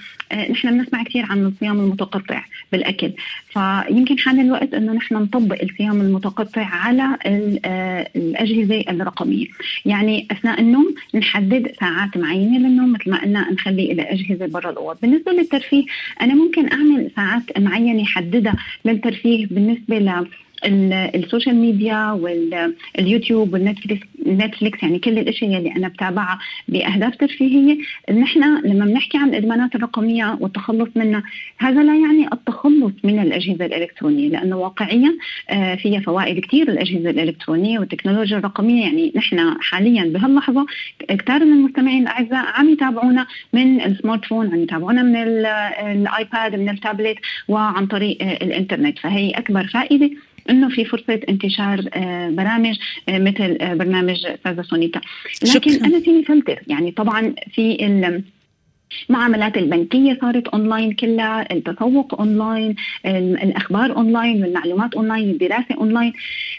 نحن بنسمع كثير عن الصيام المتقطع بالأكل. فيمكن حان الوقت إنه نحن نطبق الصيام المتقطع على آه، الأجهزة الرقمية. يعني أثناء النوم نحدد ساعات معينة للنوم مثل ما قلنا نخلي إلى أجهزة برا الأوض. بالنسبة للترفيه أنا ممكن أعمل ساعات معينة حددها للترفيه بالنسبة ل ال social media وال YouTube وال Netflix Netflix يعني كل الأشياء اللي أنا بتابعها بأهداف ترفيهية. نحن لما بنحكي عن الإدمانات الرقمية والتخلص منها هذا لا يعني التخلص من الأجهزة الإلكترونية لأنه واقعيا آه، فيها فوائد كثير الأجهزة الإلكترونية والتكنولوجيا الرقمية. يعني نحن حاليا بهاللحظة كثير من المستمعين الأعزاء عم يتابعونا من ال smart phone عم يتابعونا من ال- ال iPad من التابلت وعن طريق آه، الإنترنت. فهي أكبر فائدة إنه في فرصة انتشار آه، برامج آه، مثل آه، برنامج استاذه سونيتا. لكن شكراً. أنا فيني فلتر يعني طبعا في ال- المعاملات البنكية صارت أونلاين كلها، التسوق أونلاين، ال- الأخبار أونلاين، والمعلومات أونلاين، الدراسة أونلاين،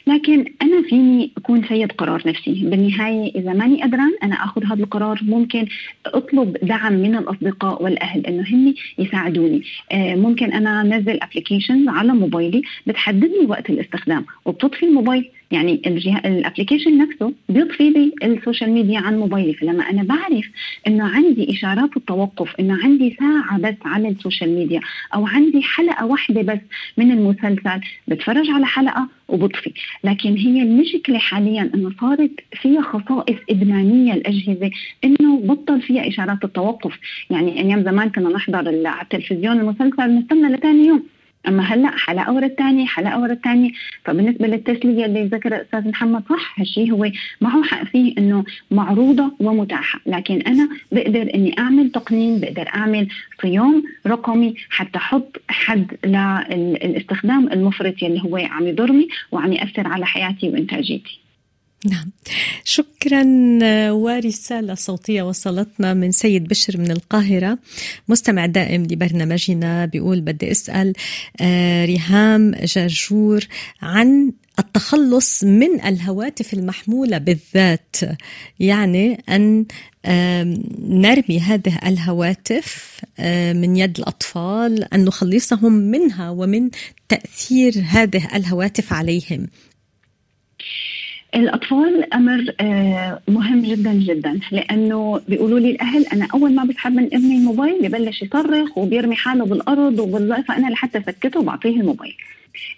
لكن أنا فيني أكون سيد قرار نفسي، بالنهاية إذا ماني قدران أنا آخذ هذا القرار ممكن أطلب دعم من الأصدقاء والأهل إنه هن يساعدوني، آه، ممكن أنا أنزل applications على موبايلي بتحدد لي وقت الاستخدام. وبتطفي الموبايل. يعني ال application نفسه بيطفي لي ال social media عن موبايلي. فلما أنا بعرف إنه عندي إشارات التوقف إنه عندي ساعة بس على ال social media أو عندي حلقة واحدة بس من المسلسل بتفرج على حلقة وبطفي لكن هي المشكلة حاليا إنه صارت فيها خصائص إدمانية الأجهزة إنه بطل فيها إشارات التوقف. يعني أيام زمان كنا نحضر على التلفزيون المسلسل نستنى لثاني يوم. أما هلأ حلقة ورا الثانية حلقة ورا الثانية فبالنسبة للتسلية اللي ذكرها الأستاذ محمد صح هالشيء هو معه حق فيه إنه معروضة ومتاحة. لكن أنا بقدر إني أعمل تقنين بقدر أعمل صيام رقمي حتى أحط حد للإستخدام المفرط يلي هو عم يضرني وعم يأثر على حياتي وإنتاجيتي. نعم. شكرا ورسالة صوتية وصلتنا من سيد بشر من القاهرة مستمع دائم لبرنامجنا بيقول بدي أسأل آه، ريهام جرجور عن التخلص من الهواتف المحمولة بالذات. يعني أن آم، نرمي هذه الهواتف آه، من يد الأطفال أن نخلصهم منها ومن تأثير هذه الهواتف عليهم. الأطفال أمر آه، مهم جدا جدا لأنه بيقولوا لي الأهل أنا أول ما بسحب من ابني الموبايل ببلش يصرخ وبيرمي حاله بالأرض وبالله فانا لحتى سكته بعطيه الموبايل.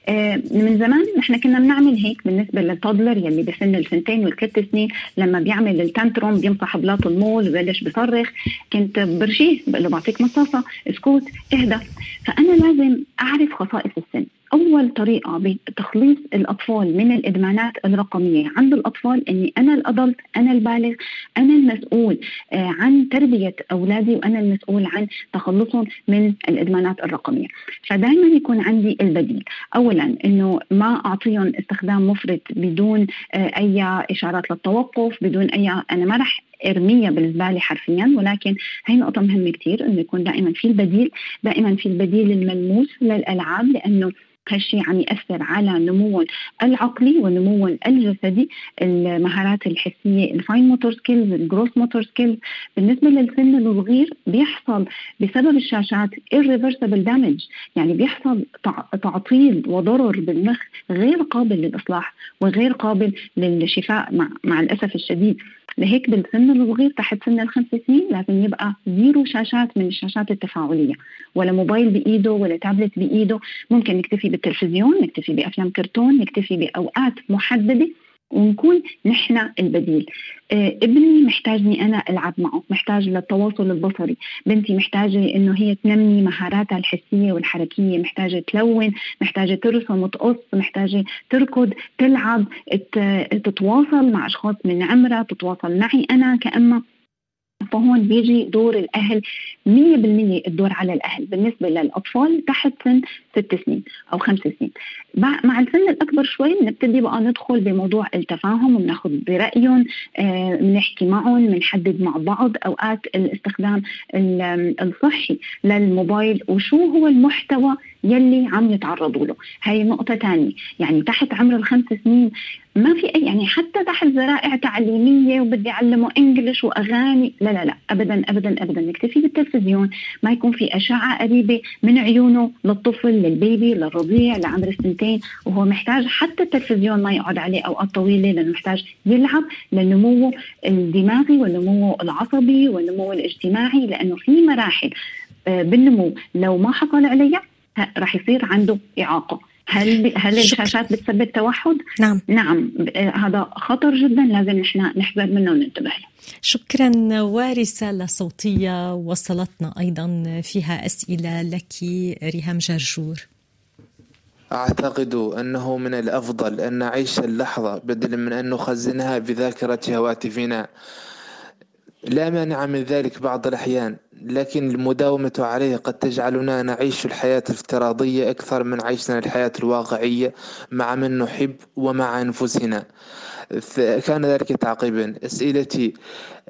آه، من زمان نحن كنا بنعمل هيك بالنسبة لل toddler يلي بسن السنتين والثلاث سنين لما بيعمل ال tantrum بيمسح بلاط المول وبلش بصرخ. كنت برشيه بقول له بعطيك مصاصة اسكت اهدى. فأنا لازم أعرف خصائص السن. أول طريقة بتخليص الأطفال من الإدمانات الرقمية عند الأطفال إني أنا الأدلت أنا البالغ أنا المسؤول آه، عن تربية أولادي وأنا المسؤول عن تخلصهم من الإدمانات الرقمية. فدائما يكون عندي البديل. اولا إنه ما أعطيهم استخدام مفرط بدون آه، أي إشارات للتوقف بدون أي أنا ما رح أرميها بالزباله حرفيا ولكن هي نقطة مهمة كثير إنه يكون دائما في البديل دائما في البديل الملموس للألعاب لأنه هالشيء عم يأثر على نمو العقلي ونمو الجسدي المهارات الحسية ال fine motor skills ال gross motor skills. بالنسبة للسن الصغير بيحصل بسبب الشاشات irreversible damage يعني بيحصل تع- تعطيل وضرر بالمخ غير قابل للإصلاح وغير قابل للشفاء مع, مع الأسف الشديد. لهيك بالسن الصغير تحت سن الخمس سنين لازم يبقى zero شاشات من الشاشات التفاعلية ولا موبايل بإيده ولا تابلت بإيده. ممكن نكتفي بالتلفزيون نكتفي بأفلام كرتون نكتفي بأوقات محددة ونكون نحن البديل. آه ابني محتاجني أنا ألعب معه محتاج للتواصل البصري. بنتي محتاجة إنه هي تنمي مهاراتها الحسية والحركية محتاجة تلون محتاجة ترسم وتقص محتاجة تركض تلعب تتواصل مع أشخاص من عمرها تتواصل معي أنا كأمة. فهون بيجي دور الأهل. 100% الدور على الأهل بالنسبة للأطفال تحت سن ست سنين أو خمس سنين. مع السن الأكبر شوي بنبتدي بقى ندخل بموضوع التفاهم وبناخذ برأيهم آه، بنحكي معهم بنحدد مع بعض أوقات الاستخدام ال- الصحي للموبايل وشو هو المحتوى يلي عم يتعرضوا له. هاي نقطة تانية. يعني تحت عمر الخمس سنين ما في أي يعني حتى تحت ذرائع تعليمية وبدي أعلمه إنجليش وأغاني. لا لا لا أبدا أبدا أبدا. نكتفي بالتلفزيون. ما يكون في أشعة قريبة من عيونه للطفل للبيبي للرضيع لعمر السنتين. وهو محتاج حتى التلفزيون ما يقعد عليه أوقات طويلة لأنه محتاج يلعب لنموه الدماغي والنمو العصبي والنمو الاجتماعي لأنه في مراحل آه، بالنمو. لو ما حصل عليها رح يصير عنده إعاقة. هل هل شكراً. الشاشات بتسبب توحد؟ نعم. نعم. هذا خطر جدا لازم نحن نحذر منه وننتبه له. شكرا. ورسالة صوتية وصلتنا أيضا فيها أسئلة لك ريهام جرجور. أعتقد أنه من الأفضل أن نعيش اللحظة بدلا من أن نخزنها بذاكرة هواتفنا. لا مانع من ذلك بعض الأحيان لكن المداومة عليه قد تجعلنا نعيش الحياة الافتراضية أكثر من عيشنا الحياة الواقعية مع من نحب ومع أنفسنا. كان ذلك تعقيبا. أسئلتي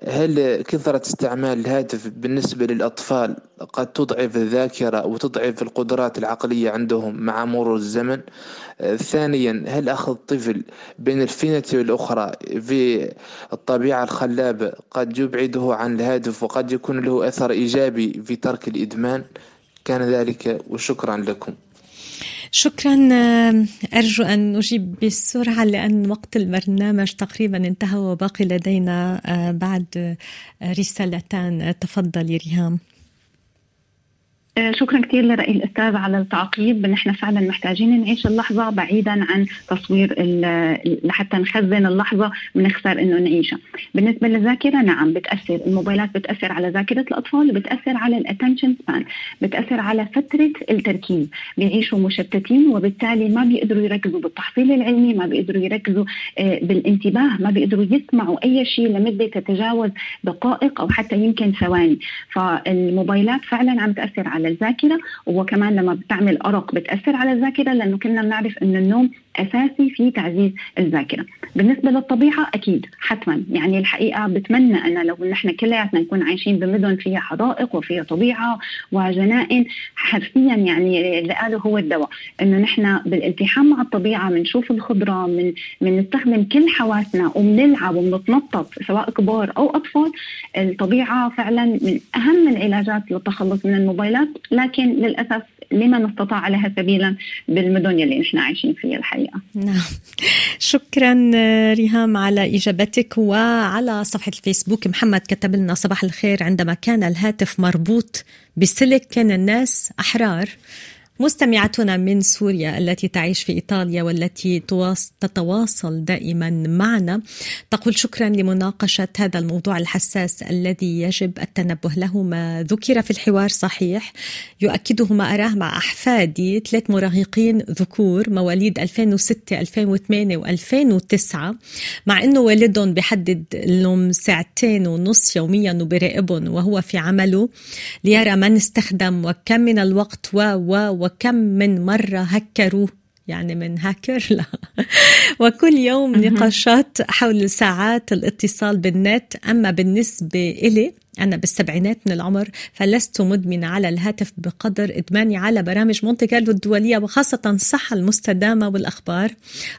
هل كثرة استعمال الهاتف بالنسبة للأطفال قد تضعف الذاكرة وتضعف القدرات العقلية عندهم مع مرور الزمن؟ ثانيا هل أخذ الطفل بين الفينة والأخرى في الطبيعة الخلابة قد يبعده عن الهاتف وقد يكون له أثر إيجابي في ترك الإدمان؟ كان ذلك وشكرا لكم. شكرا أرجو أن نجيب بسرعة لأن وقت البرنامج تقريبا انتهى وباقي لدينا آه، بعد آه، رسالتان. تفضلي ريهام. شكرا كثير لرأي الأستاذ على التعقيب. نحن فعلا محتاجين نعيش اللحظة بعيدا عن تصوير لحتى نخزن اللحظة بنخسر إنه نعيشها بالنسبة للذاكرة نعم بتأثر. الموبايلات بتأثر على ذاكرة الأطفال وبتأثر على الاتنشن سبان بتأثر على فترة التركيز. بيعيشوا مشتتين وبالتالي ما بيقدروا يركزوا بالتحصيل العلمي ما بيقدروا يركزوا آه، بالانتباه ما بيقدروا يسمعوا أي شيء لمدة تتجاوز دقائق أو حتى يمكن ثواني. فالموبايلات فعلا عم تأثر على الذاكرة وكمان لما بتعمل أرق بتأثر على الذاكرة لأنه كنا بنعرف انه النوم أساسي في تعزيز الذاكرة. بالنسبة للطبيعة أكيد حتما. يعني الحقيقة بتمنى أن لو نحن كلياتنا نكون عايشين بمدن فيها حدائق وفيها طبيعة وجنائن حرفيا يعني اللي قاله هو الدواء. إنه نحن بالالتحام مع الطبيعة بنشوف الخضرة من بنستخدم كل حواسنا وبنلعب وبنتنطط سواء كبار أو أطفال. الطبيعة فعلا من أهم العلاجات للتخلص من الموبايلات لكن للأسف لمن استطاع لها سبيلا بالمدن اللي نحن عايشين فيها الحقيقة. نعم. شكرا آه، ريهام على إجابتك وعلى صفحة الفيسبوك. محمد كتب لنا صباح الخير عندما كان الهاتف مربوط بسلك كان الناس أحرار. مستمعتنا من سوريا التي تعيش في إيطاليا والتي تواص- تتواصل دائما معنا. تقول شكرا لمناقشة هذا الموضوع الحساس الذي يجب التنبه له. ما ذكر في الحوار صحيح. يؤكده ما أراه مع أحفادي ثلاث مراهقين ذكور مواليد 2006 2008 و2009 مع إنه والدهم بحدد لهم ساعتين ونص يوميا وبراقبهم وهو في عمله. ليرى من استخدم وكم من الوقت و و وكم من مرة هكروه. يعني من هاكر؟ لا. وكل يوم نقاشات حول ساعات الاتصال بالنت. أما بالنسبة إلي أنا بالسبعينات من العمر فلست مدمنة على الهاتف بقدر إدماني على برامج مونتي كارلو الدولية وخاصة الصحة المستدامة والأخبار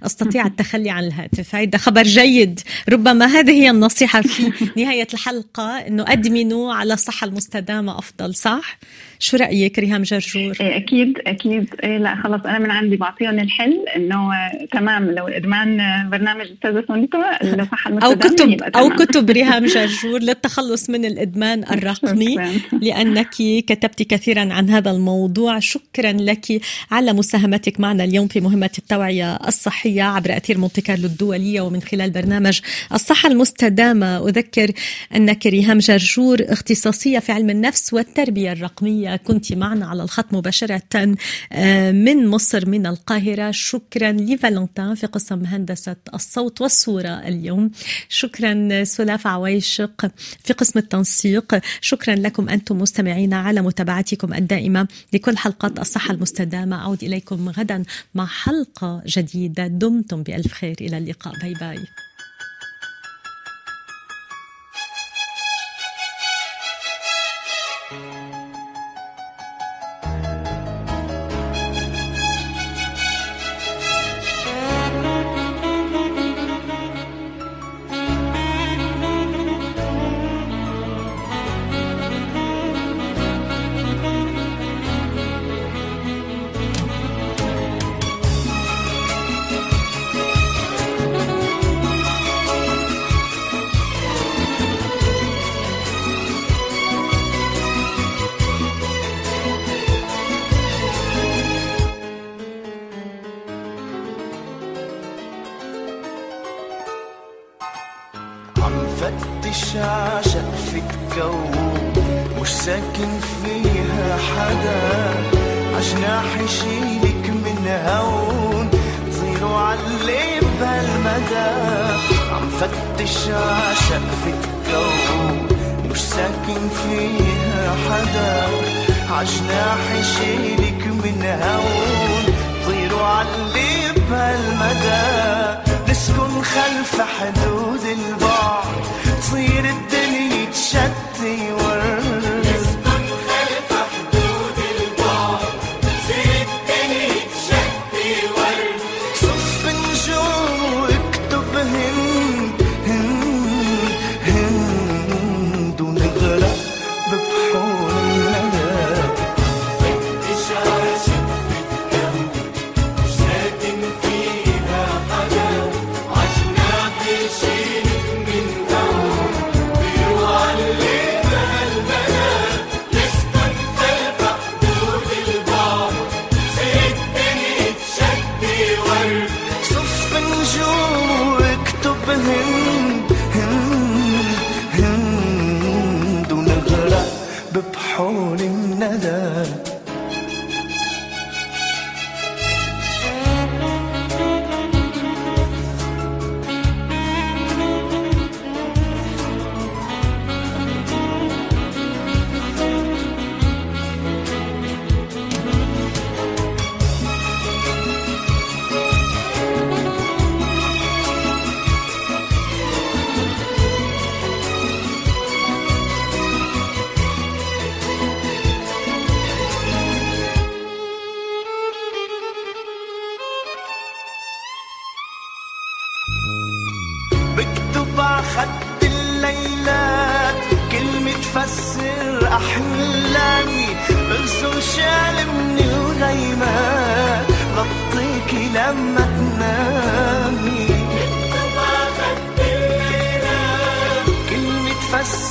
أستطيع التخلي عن الهاتف هذا خبر جيد ربما هذه هي النصيحة في نهاية الحلقة أنه أدمنوا على الصحة المستدامة أفضل صح؟ شو رأيك ريهام جرجور؟ إيه أكيد أكيد إيه لا خلص أنا من عندي بعطيهم الحل إنه آه، تمام لو إدمان آه، برنامج استاذه سونيتا الصحه أو المستدامة كتب أو. كتب ريهام جرجور للتخلص من الإدمان الرقمي شكراً. لأنك كتبت كثيرا عن هذا الموضوع. شكرا لك على مساهمتك معنا اليوم في مهمة التوعية الصحية عبر أثير مونتي كارلو الدولية ومن خلال برنامج الصحة المستدامة. أذكر أنك ريهام جرجور اختصاصية في علم النفس والتربية الرقمية كنت معنا على الخط مباشرة آه، من مصر من القاهرة. شكرا لفالنتين في قسم هندسة الصوت والصورة اليوم. شكرا سلاف عويشق في قسم التنسيق. شكرا لكم أنتم مستمعين على متابعتكم الدائمة لكل حلقات الصحة المستدامة. أعود إليكم غدا مع حلقة جديدة. دمتم بألف خير. إلى اللقاء. باي باي.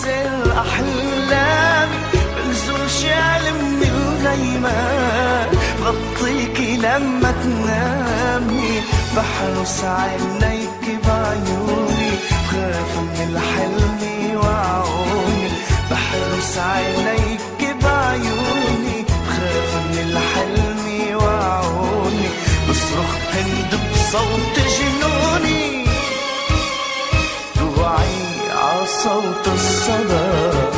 بغسل أحلامي بغسل شعل من الغيمة بغطيكي لما تنامي بحرس عينيك بعيوني بخاف من الحلم وعوني بحرس عينيك بعيوني بخاف من الحلم وعوني بصرخ هند بصوت جنوني دواعي sauta sada